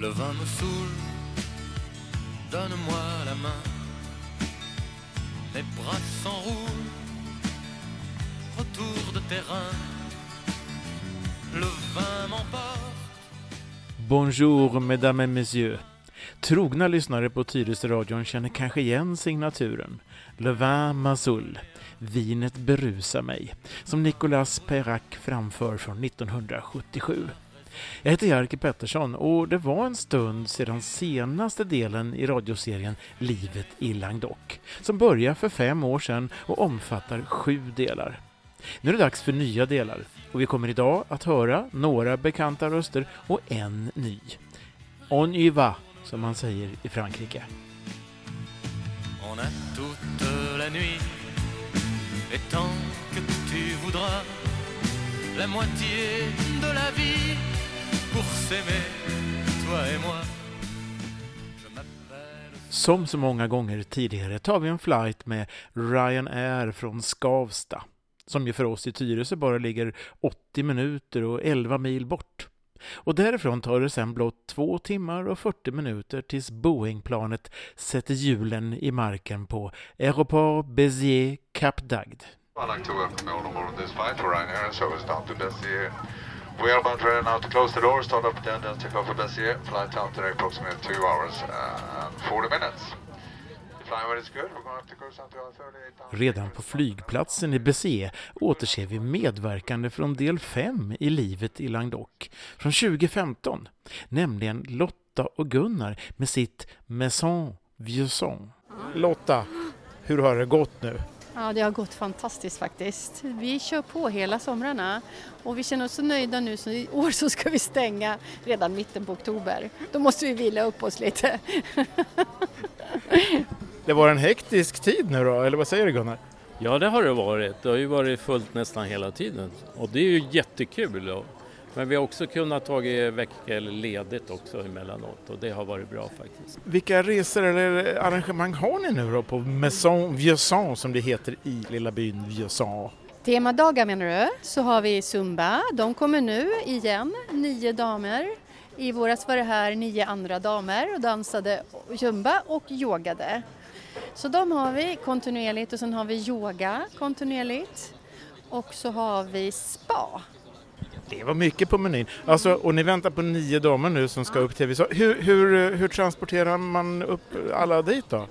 Le vin me saoule, donne-moi la main. Mes bras s'enroulent, retour de terrain. Le vin m'emporte. Bonjour mesdames et messieurs. Trogna lyssnare på Tyresöradion känner kanske igen signaturen. Le vin Mazul, Vinet berusar mig, som Nicolas Perrac framför från 1977. Jag heter Jerker Pettersson och det var en stund sedan senaste delen i radioserien Livet i Langdok som började för fem år sedan och omfattar sju delar. Nu är det dags för nya delar och vi kommer idag att höra några bekanta röster och en ny. On y va, som man säger i Frankrike. On a toute la nuit, et tant que tu voudras, la moitié de la vie pour s'aimer, toi et moi. Som så många gånger tidigare tar vi en flight med Ryanair från Skavsta, som ju för oss i Tyresö bara ligger 80 minuter och 11 mil bort. Och därifrån tar det sen blott två timmar och 40 minuter tills Boeingplanet sätter hjulen i marken på Aéroport Béziers Cap d'Agde. I'd like to welcome all aboard this flight for Ryanair service down to Bessier. We are about ready now to close the door, start up the engine, take off for Bessier. fly time today approximately 2 hours and 40 minutes. Is good. Going to Redan på flygplatsen i Béziers återser vi medverkande från del 5 i Livet i Languedoc från 2015, nämligen Lotta och Gunnar med sitt Maison Vieux Lotta, hur har det gått nu? Ja, det har gått fantastiskt faktiskt. Vi kör på hela somrarna och vi känner oss så nöjda nu så i år så ska vi stänga redan mitten på oktober. Då måste vi vila upp oss lite. Det var en hektisk tid nu då, eller vad säger du Gunnar? Ja, det har det varit. Det har ju varit fullt nästan hela tiden och det är ju jättekul. Men vi har också kunnat ta veckor ledigt också emellanåt och det har varit bra faktiskt. Vilka resor eller arrangemang har ni nu då på Maison Vieux Son som det heter i lilla byn Vieux Son? Temadagar menar du? Så har vi Zumba. De kommer nu igen, nio damer. I våras var det här nio andra damer och dansade zumba och yogade. Så de har vi kontinuerligt och sen har vi yoga kontinuerligt. Och så har vi spa. Det var mycket på menyn. Alltså, och ni väntar på nio damer nu som ska upp till Son. Hur, hur, hur transporterar man upp alla dit då?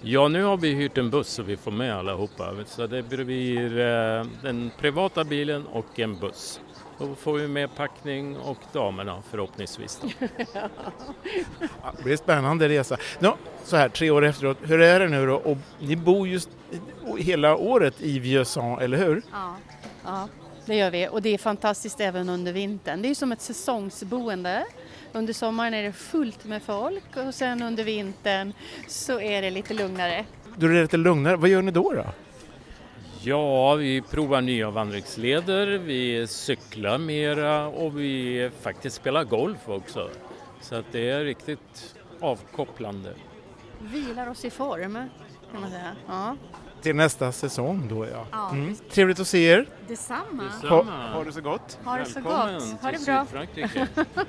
Ja, nu har vi hyrt en buss så vi får med allihopa. Så det blir eh, den privata bilen och en buss. Då får vi med packning och damerna förhoppningsvis. Då. Ja, Det blir spännande resa. Nå, så här tre år efteråt, hur är det nu då? Och ni bor just hela året i Vieux Son, eller hur? Ja. ja, det gör vi och det är fantastiskt även under vintern. Det är som ett säsongsboende. Under sommaren är det fullt med folk och sen under vintern så är det lite lugnare. Då är det lite lugnare. Vad gör ni då? då? Ja, vi provar nya vandringsleder, vi cyklar mera och vi faktiskt spelar golf också. Så att det är riktigt avkopplande. Vilar oss i form kan man säga. Ja. Till nästa säsong då ja. Ja. Mm. Trevligt att se er. Detsamma. Ha, ha det så gott. Ha det så Välkommen gott. Ha det bra.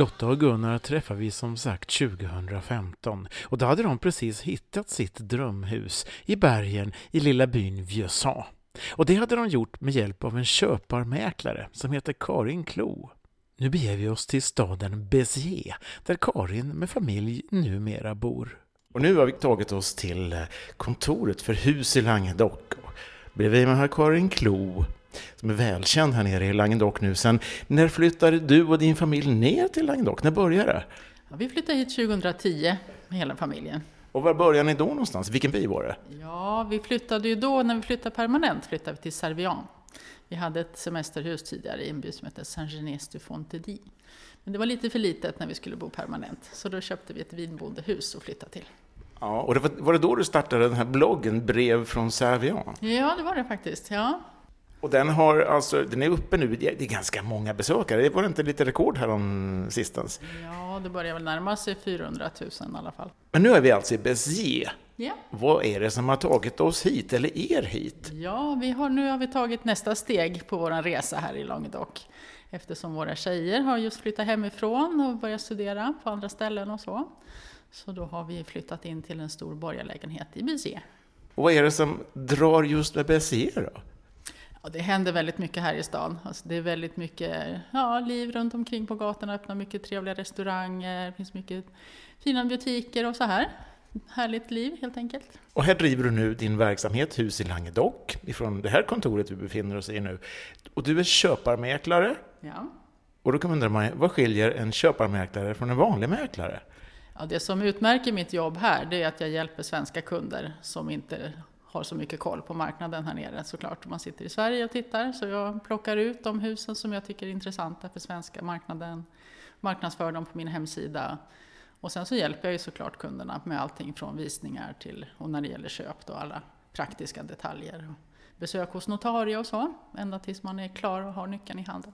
Lotta och Gunnar träffade vi som sagt 2015 och då hade de precis hittat sitt drömhus i bergen i lilla byn Vieuxant. Och det hade de gjort med hjälp av en köparmäklare som heter Karin Klo. Nu beger vi oss till staden Béziers där Karin med familj numera bor. Och nu har vi tagit oss till eh, kontoret för hus i Languedoc. Bredvid mig har Karin Klo som är välkänd här nere i Languedoc nu. Sen när flyttade du och din familj ner till Languedoc? När började det? Ja, vi flyttade hit 2010 med hela familjen. Och var började ni då någonstans? Vilken by var det? Ja, vi flyttade ju då, när vi flyttade permanent, flyttade vi till Servian. Vi hade ett semesterhus tidigare i en by som heter Saint-Genès du Fontedy. Men det var lite för litet när vi skulle bo permanent, så då köpte vi ett vinbondehus och flyttade till. Ja, och det var, var det då du startade den här bloggen Brev från Servian? Ja, det var det faktiskt. Ja. Och den har alltså, den är uppe nu, det är ganska många besökare. Det var inte lite rekord här om sistens. Ja, det börjar väl närma sig 400 000 i alla fall. Men nu är vi alltså i Béziers. Ja. Vad är det som har tagit oss hit, eller er hit? Ja, vi har, nu har vi tagit nästa steg på vår resa här i Languedoc. Eftersom våra tjejer har just flyttat hemifrån och börjat studera på andra ställen och så. Så då har vi flyttat in till en stor borgarlägenhet i Béziers. Och vad är det som drar just med Béziers då? Ja, det händer väldigt mycket här i stan. Alltså det är väldigt mycket ja, liv runt omkring på gatorna, öppnar mycket trevliga restauranger, det finns mycket fina butiker och så här. Härligt liv helt enkelt. Och här driver du nu din verksamhet, Hus i Languedoc, ifrån det här kontoret vi befinner oss i nu. Och du är köparmäklare. Ja. Och då kan man undra, vad skiljer en köparmäklare från en vanlig mäklare? Ja, det som utmärker mitt jobb här det är att jag hjälper svenska kunder som inte har så mycket koll på marknaden här nere såklart. Man sitter i Sverige och tittar så jag plockar ut de husen som jag tycker är intressanta för svenska marknaden, marknadsför dem på min hemsida och sen så hjälper jag ju såklart kunderna med allting från visningar till, och när det gäller köp då alla praktiska detaljer. Besök hos notarie och så, ända tills man är klar och har nyckeln i handen.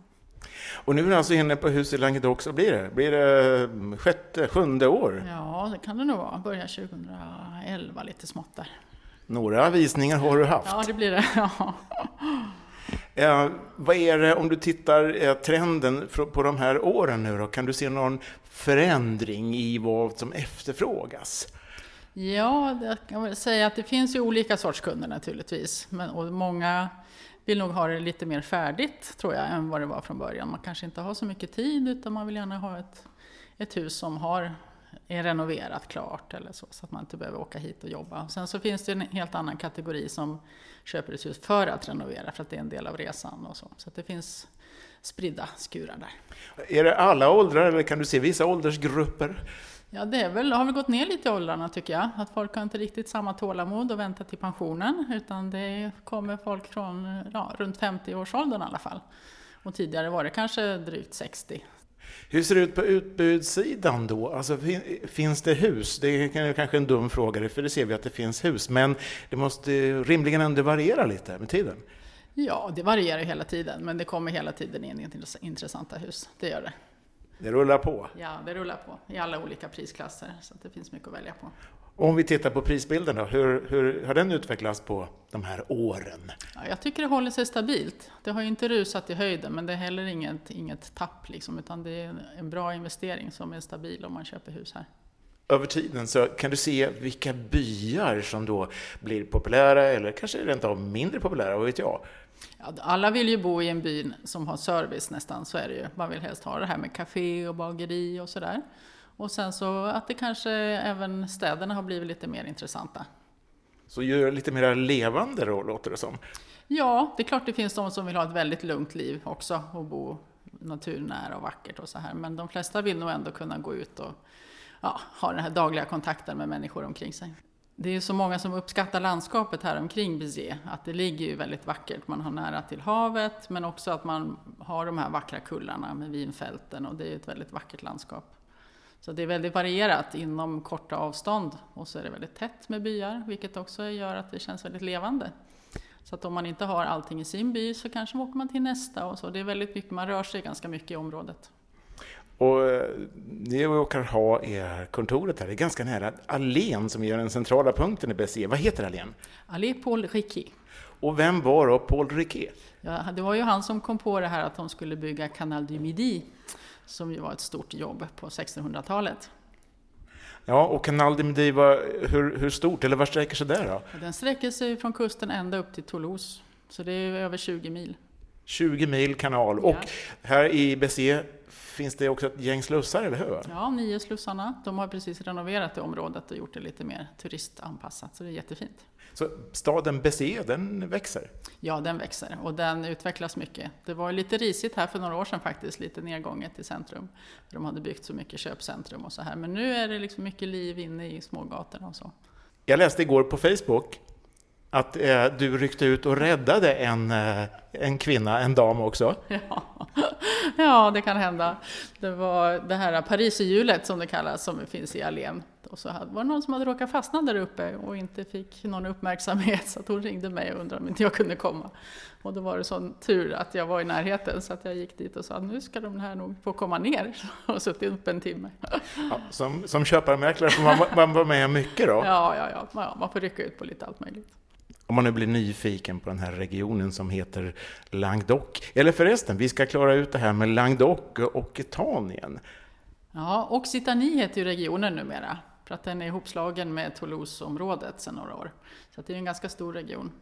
Och nu är du alltså inne på Hus i Languedoc, så blir det? Blir det sjätte, sjunde år? Ja, det kan det nog vara. Börja 2011 lite smått där. Några visningar har du haft. Ja, det blir det. Ja. Eh, vad är det, om du tittar eh, trenden på de här åren nu då, kan du se någon förändring i vad som efterfrågas? Ja, jag kan väl säga att det finns ju olika sorts kunder naturligtvis. Men, och många vill nog ha det lite mer färdigt tror jag än vad det var från början. Man kanske inte har så mycket tid utan man vill gärna ha ett, ett hus som har, är renoverat klart eller så, så att man inte behöver åka hit och jobba. Sen så finns det en helt annan kategori som köper ett hus för att renovera för att det är en del av resan och så. Så det finns spridda skurar där. Är det alla åldrar eller kan du se vissa åldersgrupper? Ja, det är väl, har väl gått ner lite i åldrarna tycker jag. Att folk har inte riktigt samma tålamod och vänta till pensionen. Utan det kommer folk från ja, runt 50-årsåldern i alla fall. Och tidigare var det kanske drygt 60. Hur ser det ut på utbudssidan då? Alltså, fin- finns det hus? Det är kanske en dum fråga, för det ser vi att det finns hus. Men det måste rimligen ändå variera lite med tiden. Ja, det varierar hela tiden. Men det kommer hela tiden in intress- intressanta hus. Det gör det. Det rullar på. Ja, det rullar på i alla olika prisklasser. Så det finns mycket att välja på. Om vi tittar på prisbilden då, hur, hur har den utvecklats på de här åren? Ja, jag tycker det håller sig stabilt. Det har ju inte rusat i höjden men det är heller inget, inget tapp liksom, utan det är en bra investering som är stabil om man köper hus här. Över tiden så kan du se vilka byar som då blir populära eller kanske rent av mindre populära, vad vet jag? Ja, alla vill ju bo i en by som har service nästan, så är det ju. Man vill helst ha det här med café och bageri och sådär. Och sen så att det kanske även städerna har blivit lite mer intressanta. Så gör lite mer levande då, låter det som. Ja, det är klart det finns de som vill ha ett väldigt lugnt liv också och bo naturnära och vackert och så här. Men de flesta vill nog ändå kunna gå ut och ja, ha den här dagliga kontakten med människor omkring sig. Det är ju så många som uppskattar landskapet här omkring Béziers, att det ligger ju väldigt vackert. Man har nära till havet, men också att man har de här vackra kullarna med vinfälten och det är ett väldigt vackert landskap. Så det är väldigt varierat inom korta avstånd och så är det väldigt tätt med byar, vilket också gör att det känns väldigt levande. Så att om man inte har allting i sin by så kanske åker man till nästa och så. Det är väldigt mycket, man rör sig ganska mycket i området. Och eh, vi råkar ha är kontoret här, det är ganska nära allén som gör den centrala punkten i Béziers. Vad heter allén? Allé Paul Riquet. Och vem var då Paul Riquet? Ja, det var ju han som kom på det här att de skulle bygga Canal du Midi, som ju var ett stort jobb på 1600-talet. Ja, och Canal de var, hur, hur stort, eller var sträcker sig det då? Den sträcker sig från kusten ända upp till Toulouse, så det är över 20 mil. 20 mil kanal. Och här i Béziers finns det också ett gäng slussar, eller hur? Ja, nio slussarna. De har precis renoverat det området och gjort det lite mer turistanpassat, så det är jättefint. Så staden Béziers, den växer. Ja, den växer och den utvecklas mycket. Det var lite risigt här för några år sedan faktiskt, lite nedgånget i centrum. De hade byggt så mycket köpcentrum och så här, men nu är det liksom mycket liv inne i smågatorna och så. Jag läste igår på Facebook att eh, du ryckte ut och räddade en, eh, en kvinna, en dam också. Ja. ja, det kan hända. Det var det här Pariserhjulet som det kallas, som finns i allén. Och så var det någon som hade råkat fastna där uppe och inte fick någon uppmärksamhet så att hon ringde mig och undrade om inte jag kunde komma. Och då var det sån tur att jag var i närheten så att jag gick dit och sa nu ska de här nog få komma ner och suttit uppe en timme. Ja, som, som köparmäklare får man, man vara med mycket då. Ja, ja, ja, man får rycka ut på lite allt möjligt. Om man nu blir nyfiken på den här regionen som heter Languedoc. Eller förresten, vi ska klara ut det här med Languedoc och Occitanien. Ja, Occitanie heter ju regionen numera för att den är ihopslagen med Toulouse-området sedan några år. Så att det är en ganska stor region.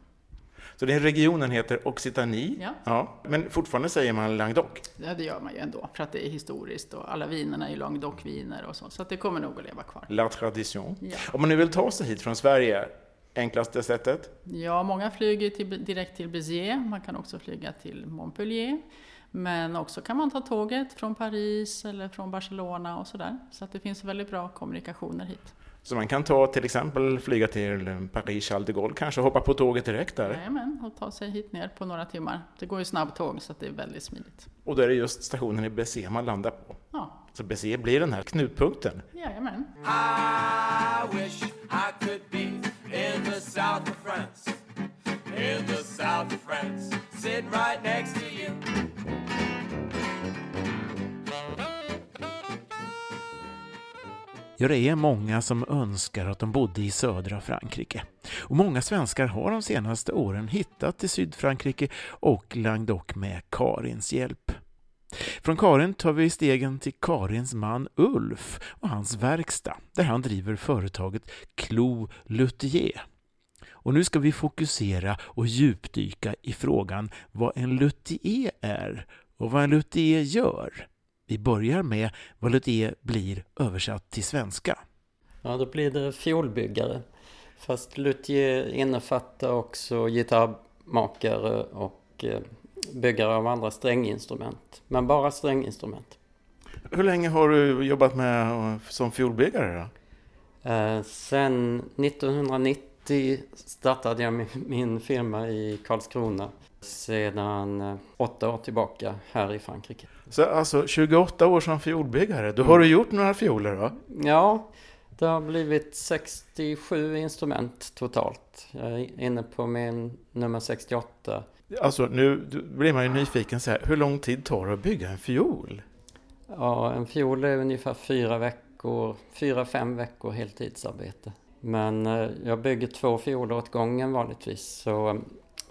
Så den regionen heter Occitanie. Ja. Men fortfarande säger man Languedoc. Ja, det gör man ju ändå för att det är historiskt och alla vinerna är ju Languedoc-viner och så. Så det kommer nog att leva kvar. La tradition. Ja. Om man nu vill ta sig hit från Sverige, enklaste sättet? Ja, många flyger till, direkt till Béziers. Man kan också flyga till Montpellier. Men också kan man ta tåget från Paris eller från Barcelona och sådär. Så att det finns väldigt bra kommunikationer hit. Så man kan ta till exempel flyga till Paris Charles de Gaulle kanske och hoppa på tåget direkt där. Jajamän, och ta sig hit ner på några timmar. Det går ju snabbtåg så att det är väldigt smidigt. Och då är det just stationen i Béziers man landar på. Ja, Så Béziers blir den här knutpunkten. jajamän. I wish I could south of France. In the south of France. Sitting right next to you. Ja, det är många som önskar att de bodde i södra Frankrike. Och många svenskar har de senaste åren hittat till Sydfrankrike och Languedoc med Karins hjälp. Från Karin tar vi stegen till Karins man Ulf och hans verkstad där han driver företaget Clou Luthier. Och nu ska vi fokusera och djupdyka i frågan vad en luthier är och vad en luthier gör. Vi börjar med vad luthier blir översatt till svenska. Ja, då blir det fiolbyggare. Fast luthier innefattar också gitarrmakare och eh, byggare av andra stränginstrument. Men bara stränginstrument. Hur länge har du jobbat med som fiolbyggare då? Eh, sen 1990 startade jag min, min firma i Karlskrona. Sedan eh, åtta år tillbaka här i Frankrike. Så alltså 28 år som fiolbyggare, då har du gjort några fioler då? Ja, det har blivit 67 instrument totalt. Jag är inne på min nummer 68. Alltså nu blir man ju nyfiken så här, hur lång tid tar det att bygga en fiol? Ja, en fiol är ungefär fyra veckor, fyra, fem veckor heltidsarbete. Men eh, jag bygger två fioler åt gången vanligtvis. Så eh,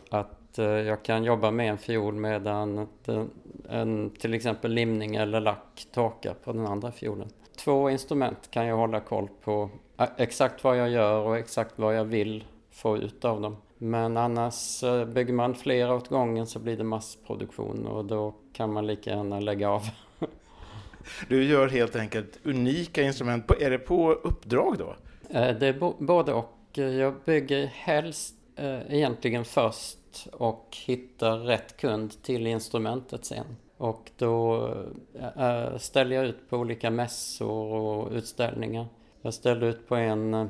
att eh, jag kan jobba med en fiol medan den, en, till exempel limning eller lack torkar på den andra fiolen. Två instrument kan jag hålla koll på exakt vad jag gör och exakt vad jag vill få ut av dem. Men annars bygger man flera åt gången så blir det massproduktion och då kan man lika gärna lägga av. Du gör helt enkelt unika instrument. Är det på uppdrag då? Eh, Det är både och. Jag bygger helst eh, egentligen först och hittar rätt kund till instrumentet sen. Och då eh, ställer jag ut på olika mässor och utställningar. Jag ställde ut på en,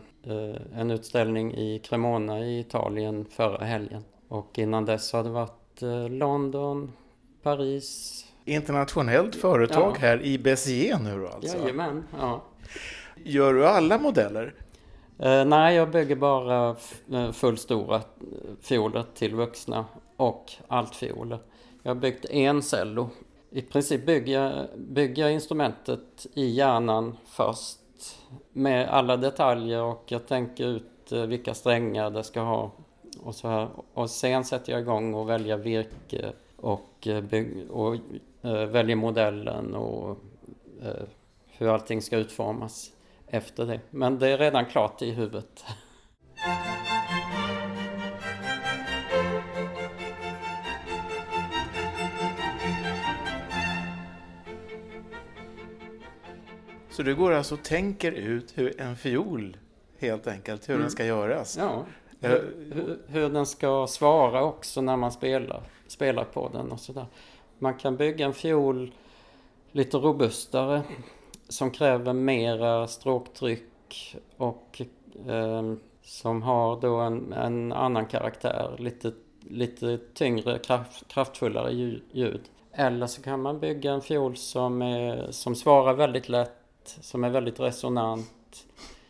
en utställning i Cremona i Italien förra helgen. Och innan dess har det varit London, Paris. Internationellt företag Ja. här i Béziers nu då alltså? Jajamän, ja. Gör du alla modeller? Eh, nej, jag bygger bara eh, fullstora fioler till vuxna och altfioler. Jag har byggt en cello. I princip bygger jag, bygger jag instrumentet i hjärnan först med alla detaljer och jag tänker ut eh, vilka strängar det ska ha och så här. Och sen sätter jag igång och väljer virke och, eh, bygg, och äh, väljer modellen och äh, hur allting ska utformas efter det. Men det är redan klart i huvudet. Så du går alltså och tänker ut hur en fiol, helt enkelt, hur den ska göras? Ja, Eh, hur, hur den ska svara också när man spelar, spelar på den och sådär. Man kan bygga en fiol lite robustare som kräver mera stråktryck och eh, som har då en, en annan karaktär, lite, lite tyngre, kraft, kraftfullare ljud. Eller så kan man bygga en fiol som, är, som svarar väldigt lätt, som är väldigt resonant,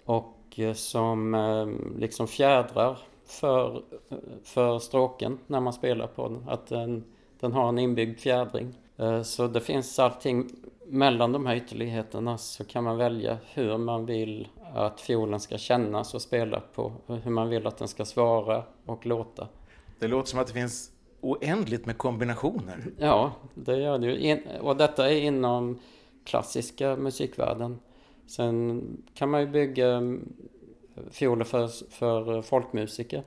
och eh, som eh, liksom fjädrar för, för stråken när man spelar på den. Att den, den har en inbyggd fjädring. Eh, så det finns allting mellan de här ytterligheterna så kan man välja hur man vill att fiolen ska kännas och spela på. Hur man vill att den ska svara och låta. Det låter som att det finns oändligt med kombinationer. Ja, det gör det ju. Och detta är inom klassiska musikvärlden. Sen kan man ju bygga mm, fioler för, för folkmusiker.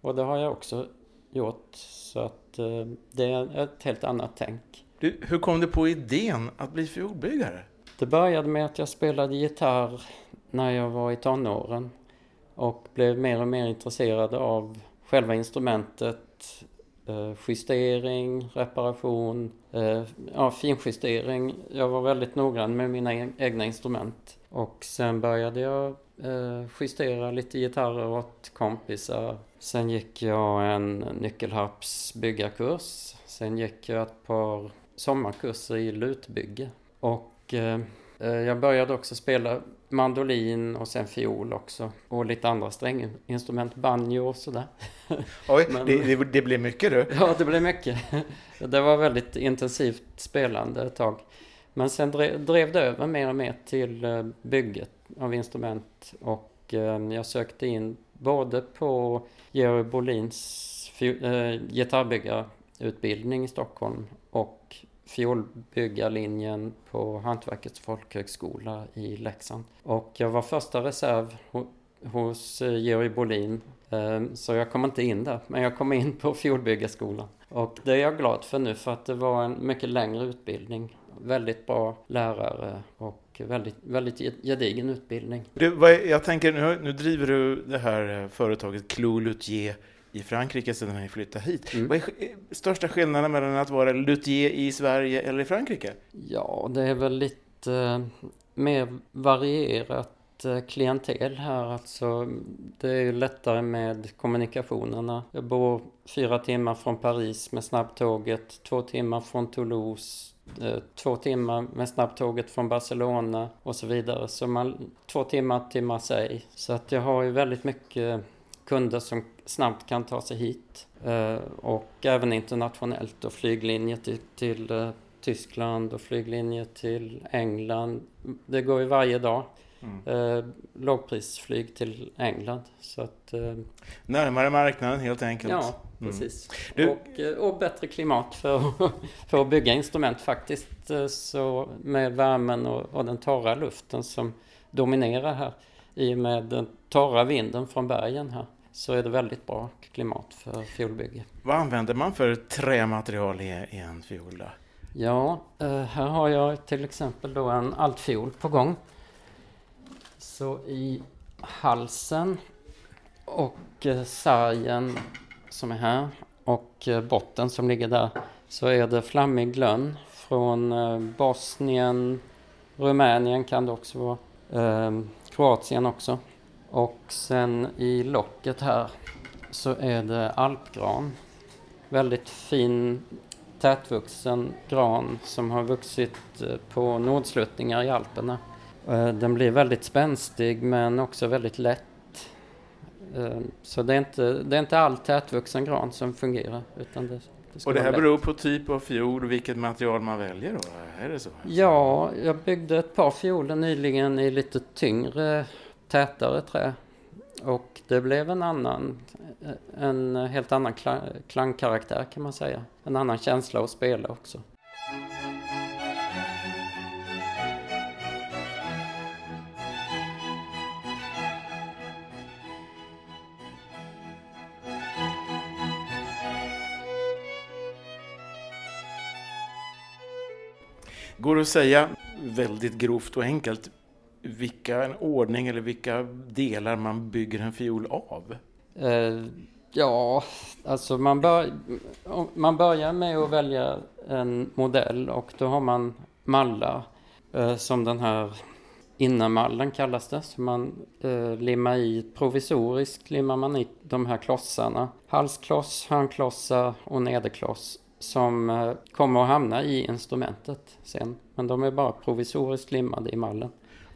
Och det har jag också gjort. Så att eh, det är ett helt annat tänk. Du, hur kom du på idén att bli fiolbyggare? Det började med att jag spelade gitarr när jag var i tonåren. Och blev mer och mer intresserad av själva instrumentet. Eh, justering, reparation, eh, ja, finjustering. Jag var väldigt noggrann med mina e-, egna instrument. Och sen började jag eh, justera lite gitarrer åt kompisar. Sen gick jag en nyckelharpsbyggarkurs. Sen gick jag ett par sommarkurser i lutbygge. Och eh, jag började också spela mandolin och sen fiol också. Och lite andra stränginstrument, banjo och sådär. Oj, Men- det, det, blev mycket du. Ja, det blev mycket. Det var väldigt intensivt spelande ett tag. Men sen drev, drev det över mer och mer till eh, bygget av instrument. Och eh, jag sökte in både på Georg Bolins eh, gitarrbyggarutbildning i Stockholm och fiolbyggarlinjen på Hantverkets folkhögskola i Leksand. Och jag var första reserv hos eh, Georg Bolin ehm, Så jag kom inte in där, men jag kom in på fiolbyggarskolan. Och det är jag glad för nu för att det var en mycket längre utbildning. Väldigt bra lärare och väldigt, väldigt gedigen utbildning. du vad, är- jag tänker, nu, nu driver du det här eh, företaget Clou Luthier i Frankrike sedan ni flyttade hit. Mm. Vad är eh, största skillnaden mellan att vara luthier i Sverige eller i Frankrike? Ja, det är väl lite eh, mer varierat eh, klientel här. Alltså, det är ju lättare med kommunikationerna. Jag bor fyra timmar från Paris med snabbtåget, två timmar från Toulouse, två timmar med snabbtåget från Barcelona och så vidare. Så man, två timmar till Marseille. Så att jag har ju väldigt mycket kunder som snabbt kan ta sig hit. Eh, och även internationellt och flyglinjer till, till eh, Tyskland och flyglinjer till England. Det går ju varje dag. Eh, lågprisflyg till England. Så att, Närmare marknaden helt enkelt. ja, Mm. precis. Du- Och, och bättre klimat för, för att bygga instrument faktiskt. Så med värmen och, och den torra luften som dominerar här. I och med den torra vinden från bergen här. Så är det väldigt bra klimat för fiolbygge. Vad använder man för trämaterial i, i en fiol? då? Ja, eh, här har jag till exempel då en altfiol på gång. Så i halsen och eh, sargen som är här och eh, botten som ligger där så är det flammig lönn från Bosnien, Rumänien kan det också vara, eh, Kroatien också. Och sen i locket här så är det alpgran. Väldigt fin tätvuxen gran som har vuxit eh, på nordsluttningar i Alperna. Eh, Den blir väldigt spänstig men också väldigt lätt. Eh, Så det är inte, det är inte all tätvuxen gran som fungerar. Utan det, det Och det här beror på typ av fiol och vilket material man väljer då? Är det så? Ja, jag byggde ett par fioler nyligen i lite tyngre, tätare trä. Och det blev en annan, en helt annan klang, klangkaraktär kan man säga. En annan känsla att spela också. Går det att säga väldigt grovt och enkelt vilka ordning eller vilka delar man bygger en fiol av? Eh, ja, alltså man, bör, man börjar med att välja en modell och då har man mallar eh, som den här innermallen kallas det. Så man eh, limmar i provisoriskt limmar man i de här klossarna. Halskloss, hörnklossar och nederkloss som eh, kommer att hamna i instrumentet sen. Men de är bara provisoriskt limmade i mallen.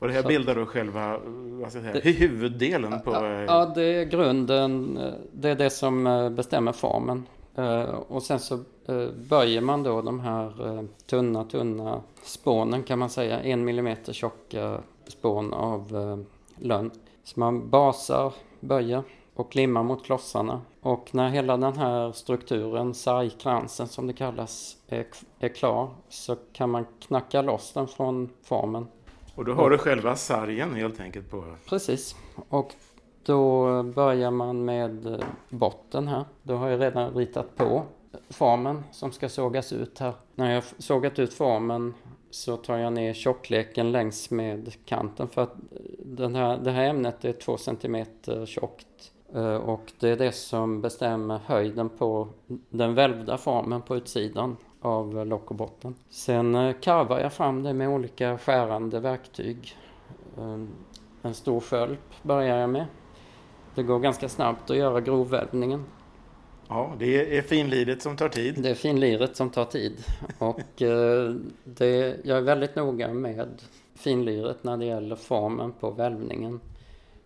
Och det här Så- bildar då själva vad ska jag säga, huvuddelen på... Ja, eh, ja, det är grunden. eh, Det är det som eh, bestämmer formen. Eh, Och sen så eh, böjer man då de här eh, tunna, tunna spånen kan man säga. En millimeter tjocka spån av eh, lönn. Så man basar, böjer och limmar mot klossarna. Och när hela den här strukturen, sargkransen som det kallas, är, är klar så kan man knacka loss den från formen. Och då har du själva sargen helt enkelt på... Precis. Och då börjar man med eh, botten här. Då har jag redan ritat på formen som ska sågas ut här. När jag har sågat ut formen så tar jag ner tjockleken längs med kanten för att eh, den här, det här ämnet är 2 cm tjockt. Eh, Och det är det som bestämmer höjden på den välvda formen på utsidan av lock och botten. Sen eh, karvar jag fram det med olika skärande verktyg. Eh, En stor skölp börjar jag med. Det går ganska snabbt att göra grovvälvningen. Ja, det är finliret som tar tid. Det är finliret som tar tid. Och eh, det, jag är väldigt noga med finliret när det gäller formen på välvningen.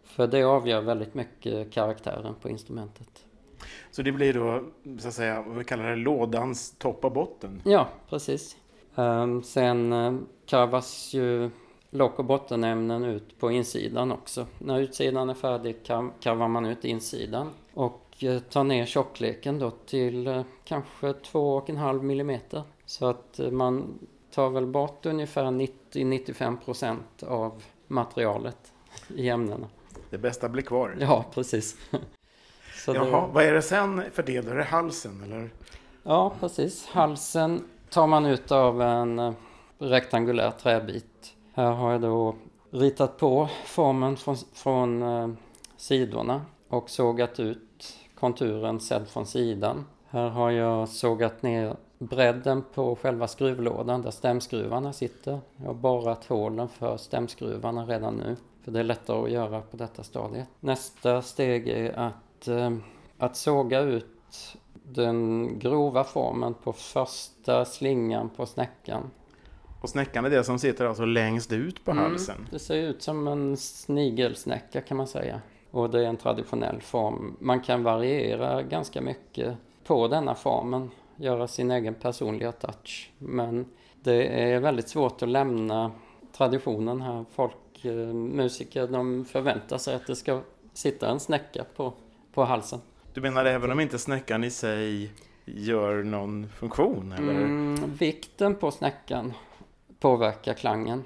För det avgör väldigt mycket karaktären på instrumentet. Så det blir då, så att säga, vad vi kallar det, lådans topp och botten. Ja, precis. Ehm, sen eh, karvas ju lock och bottenämnen ut på insidan också. När utsidan är färdig kar- karvar man ut insidan och eh, tar ner tjockleken då till eh, kanske 2,5 millimeter. Så att man tar väl bort ungefär 90-95% av materialet i ämnena. Det bästa blir kvar. Ja, precis. Så Jaha, vad är det sen för del? Är det halsen eller? Ja, precis. Halsen tar man ut av en eh, rektangulär träbit. Här har jag då ritat på formen från, från eh, sidorna och sågat ut konturen sedd från sidan. Här har jag sågat ner bredden på själva skruvlådan där stämskruvarna sitter. Jag har borrat hålen för stämskruvarna redan nu. För det är lättare att göra på detta stadiet. Nästa steg är att, eh, att såga ut den grova formen på första slingan på snäckan. Och snäckan är det som sitter alltså längst ut på Mm. halsen. Det ser ut som en snigelsnäcka kan man säga. Och det är en traditionell form. Man kan variera ganska mycket på denna formen. Göra sin egen personliga touch. Men det är väldigt svårt att lämna traditionen här. Folk, eh, musiker, de förväntar sig att det ska sitta en snäcka på, på halsen. Du menar även om inte snäckan i sig gör någon funktion? Eller? Mm, vikten på snäckan påverkar klangen.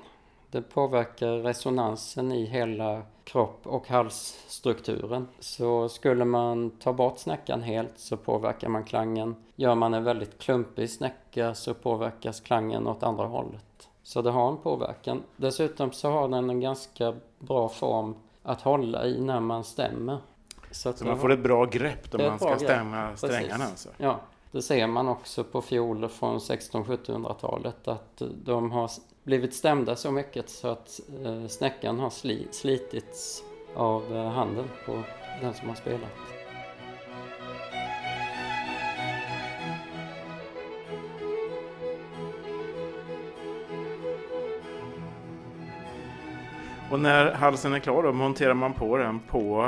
Det påverkar resonansen i hela kropp och halsstrukturen. Så skulle man ta bort snäckan helt så påverkar man klangen. Gör man en väldigt klumpig snäcka så påverkas klangen åt andra hållet. Så det har en påverkan. Dessutom så har den en ganska bra form att hålla i när man stämmer. Så, Så man får ett bra grepp Det om är man ska grepp. stämma strängarna. Alltså. Ja, det ser man också på fioler från 1600-1700-talet att de har blivit stämda så mycket så att eh, snäckan har sli, slitits av eh, handen på den som har spelat. Och när halsen är klar då monterar man på den på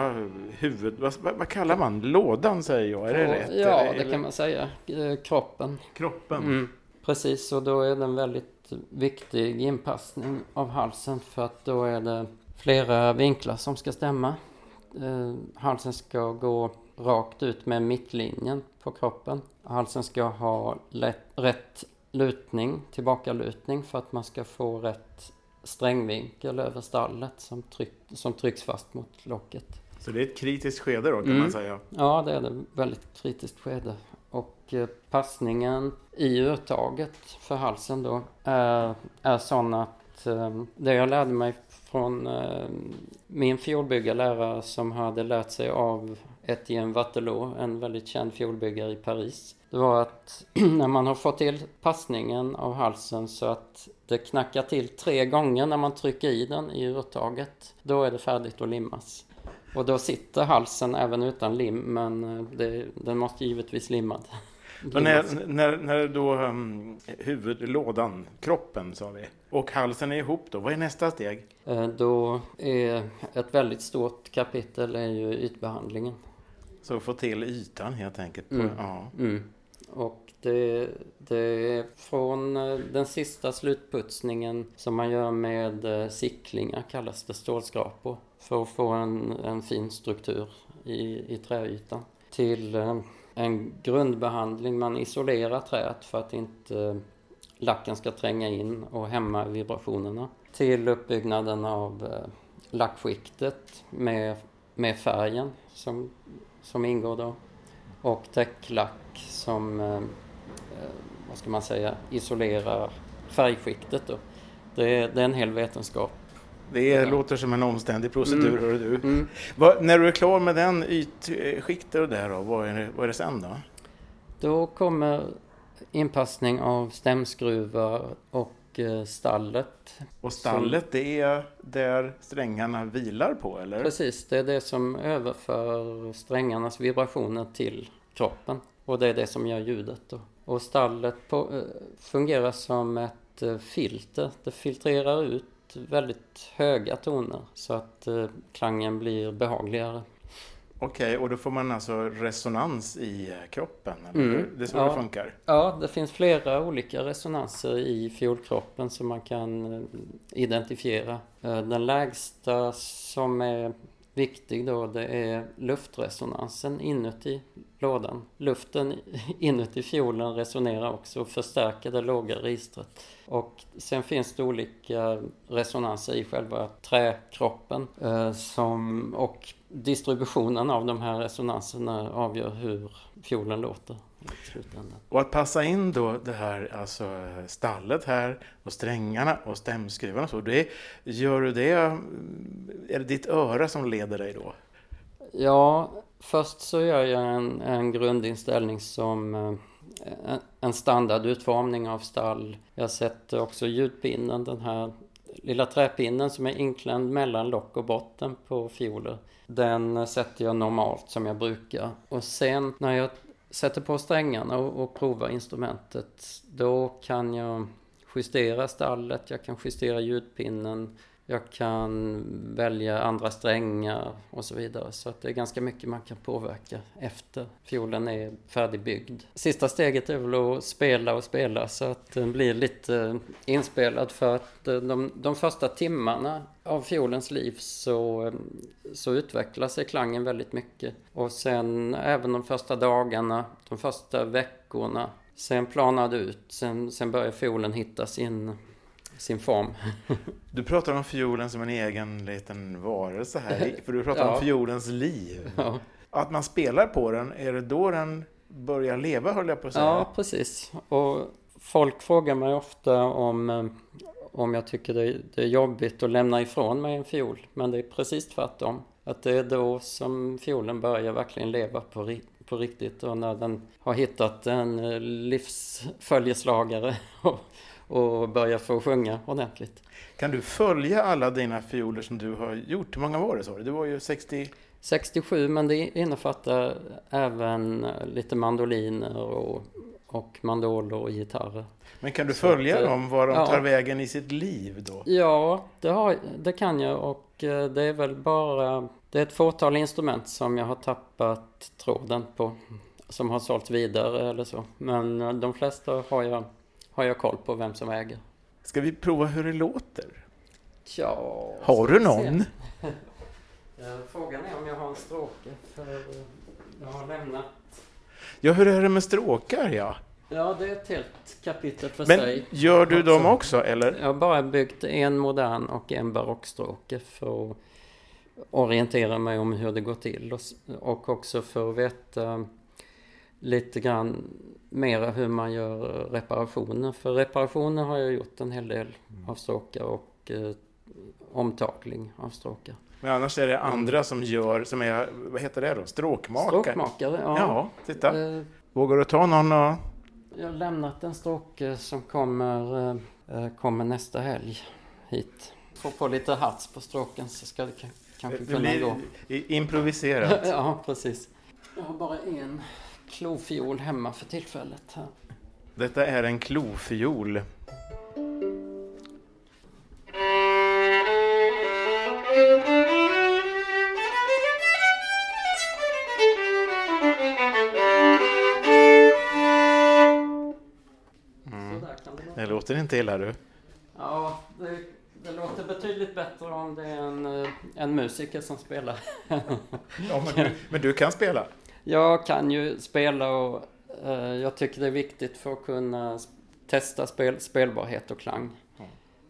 huvudet. Vad, vad, kallar man? Lådan säger jag. Är det rätt? Ja, Eller- det kan man säga. Eh, Kroppen. Kroppen. Mm, precis, och då är det en väldigt viktig inpassning av halsen för att då är det flera vinklar som ska stämma. Eh, halsen ska gå rakt ut med mittlinjen på kroppen. Halsen ska ha lätt, rätt lutning, tillbakalutning för att man ska få rätt strängvinkel över stallet som, tryck, som trycks fast mot locket. Så det är ett kritiskt skede då kan Mm. man säga. Ja, det är det. Väldigt kritiskt skede. Och eh, passningen i urtaget för halsen då är, är sån att eh, det jag lärde mig från eh, min fiolbyggarlärare som hade lärt sig av Etienne Wattelot, en väldigt känd fiolbyggare i Paris. Det var att när man har fått till passningen av halsen så att det knackar till tre gånger när man trycker i den i urtaget, då är det färdigt att limmas. Och då sitter halsen även utan lim, men eh, det, den måste givetvis limmad. När, när, när då um, huvud, lådan, kroppen sa vi, och halsen är ihop då, vad är nästa steg? Eh, Då är ett väldigt stort kapitel är ju ytbehandlingen. Så få till ytan helt enkelt. På, Mm. ja. Mm. Och det, det är från eh, den sista slutputsningen som man gör med eh, sicklingar kallas det stålskrapor. För att få en, en fin struktur i, i träytan. Till eh, en grundbehandling, man isolerar träet för att inte lacken ska tränga in och hämma vibrationerna. Till uppbyggnaden av lackskiktet med, med färgen som, som ingår då. Och täcklack som, eh, vad ska man säga, isolerar färgskiktet då. Det är, det är en hel vetenskap. Det är, låter som en omständig procedur, Mm. du. Mm. Vad, när du är klar med den ytskiktet och där då, vad är, det, vad är det sen då? Då kommer inpassning av stämskruvar och stallet. Och stallet, det är där strängarna vilar på, eller? Precis, det är det som överför strängarnas vibrationer till kroppen. Och det är det som gör ljudet då. Och stallet på, eh, fungerar som ett eh, filter. Det filtrerar ut väldigt höga toner så att eh, klangen blir behagligare. Okej, och då får man alltså resonans i eh, kroppen, Mm? Det är så ja. det funkar? Ja, det finns flera olika resonanser i fiolkroppen som man kan eh, identifiera. Eh, Den lägsta som är viktig då, det är luftresonansen inuti lådan. Luften inuti fiolen resonerar också och förstärker det låga registret. Och sen finns det olika resonanser i själva träkroppen eh, som, och distributionen av de här resonanserna avgör hur fiolen låter. Och att passa in då det här, alltså stallet här och strängarna och stämskruvarna och så, det, gör du det, mm, är det ditt öra som leder dig då? Ja, först så gör jag en, en grundinställning som eh, en- en standardutformning av stall. Jag sätter också ljudpinnen, den här lilla träpinnen som är inklämd mellan lock och botten på fioler. Den sätter jag normalt som jag brukar. Och sen när jag sätter på strängarna och, och provar instrumentet, då kan jag justera stallet, jag kan justera ljudpinnen, jag kan välja andra strängar och så vidare. Så att det är ganska mycket man kan påverka efter fiolen är färdigbyggd. Sista steget är väl att spela och spela så att den blir lite inspelad för att eh, de, de första timmarna av fiolens liv så, eh, så utvecklar sig klangen väldigt mycket. Och sen även de första dagarna, de första veckorna, sen planar det ut. Sen, sen börjar fiolen hitta sin, sin form. Du pratar om fiolen som en egen liten varelse här, för du pratar Ja. om fiolens liv. Ja. Att man spelar på den, är det då den börjar leva, höll jag på att säga? Ja, precis. Och folk frågar mig ofta om, eh, om jag tycker det, det är jobbigt att lämna ifrån mig en fiol. Men det är precis tvärtom. Att det är då som fiolen börjar verkligen leva på, på riktigt och när den har hittat en eh, livsföljeslagare och, och börjar få sjunga ordentligt. Kan du följa alla dina fioler som du har gjort? Hur många var det sa du? Det var ju 60... 67 men det innefattar även lite mandoliner och, och mandoler och gitarrer. Men kan du följa att, eh, dem, var de ja. tar vägen i sitt liv då? Ja, det, har, det kan jag och eh, det är väl bara det är ett fåtal instrument som jag har tappat tråden på som har sålts vidare eller så. Men eh, de flesta har jag, har jag koll på vem som äger. Ska vi prova hur det låter? Ja, Har du någon? Frågan är om jag har en stråke för eh, jag har lämnat Ja, hur är det med stråkar ja? Ja, det är ett helt kapitel för Men sig. gör du dem Också. också eller? Jag har bara byggt en modern och en barockstråke för att orientera mig om hur det går till och också för att veta lite grann mera hur man gör reparationer. För reparationer har jag gjort en hel del av stråkar och eh, omtagning av stråkar. Men annars är det andra som gör, som är, vad heter det då? Stråkmakare? Stråkmakare, ja. Ja, titta. Eh, Vågar du ta någon och... Jag har lämnat en stråke som kommer, eh, eh, kommer nästa helg hit. Får på lite hats på stråken så ska det ka- kanske kunna gå. improviserat. ja, precis. Jag har bara en klofiol hemma för tillfället. Detta är en klofiol. Det låta. Det låter inte illa du. Ja, det, det låter betydligt bättre om det är en, eh, en musiker som spelar. Ja, men, du, men du kan spela? Jag kan ju spela och eh, jag tycker det är viktigt för att kunna testa spel, spelbarhet och klang.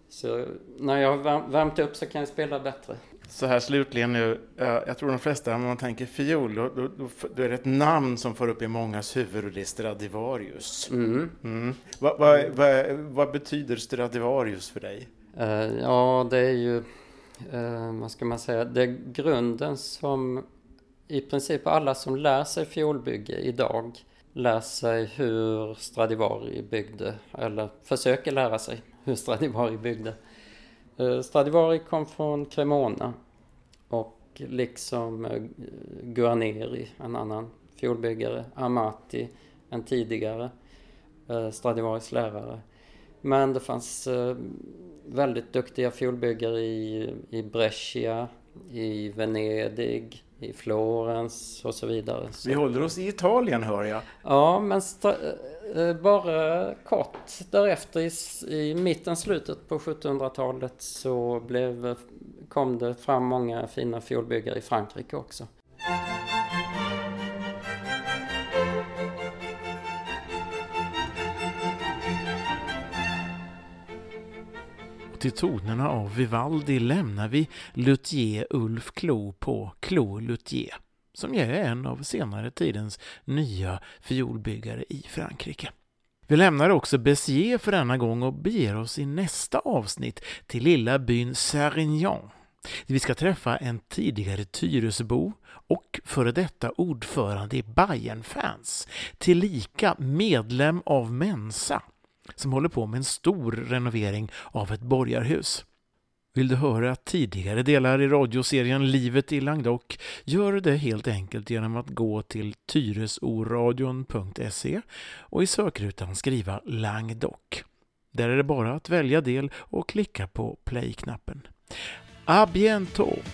Så när jag har värm- värmt upp så kan jag spela bättre. Så här slutligen nu, eh, jag tror de flesta, om man tänker fiol, då, då, då, är det ett namn som får upp i mångas huvud och det är Stradivarius. Mm. Mm. Vad, vad, vad, vad betyder Stradivarius för dig? Eh, ja, det är ju, eh, vad ska man säga, det är grunden som i princip alla som lär sig fiolbygge idag lär sig hur Stradivari byggde, eller försöker lära sig hur Stradivari byggde. Eh, Stradivari kom från Cremona och liksom eh, Guarneri, en annan fiolbyggare, Amati, en tidigare eh, Stradivaris lärare. Men det fanns väldigt duktiga fiolbyggare i, i Brescia, i Venedig, i Florens och så vidare. Så, Vi håller oss i Italien hör jag. ja, men sta, eh, bara kort därefter i, i mitten, slutet på 1700-talet så blev, kom det fram många fina fiolbyggare i Frankrike också. Till tonerna av Vivaldi lämnar vi luthier Ulf Klo på Klo Luthier, som ju är en av senare tidens nya fiolbyggare i Frankrike. Vi lämnar också Béziers för denna gång och beger oss i nästa avsnitt till lilla byn Sérignan. Vi ska träffa en tidigare Tyresöbo och före detta ordförande i Bayern-fans, tillika medlem av Mensa, som håller på med en stor renovering av ett borgarhus. Vill du höra tidigare delar i radioserien Livet i Langdok? Gör det helt enkelt genom att gå till tyresoradion.se och i sökrutan skriva Langdok. Där är det bara att välja del och klicka på play-knappen. A bientôt!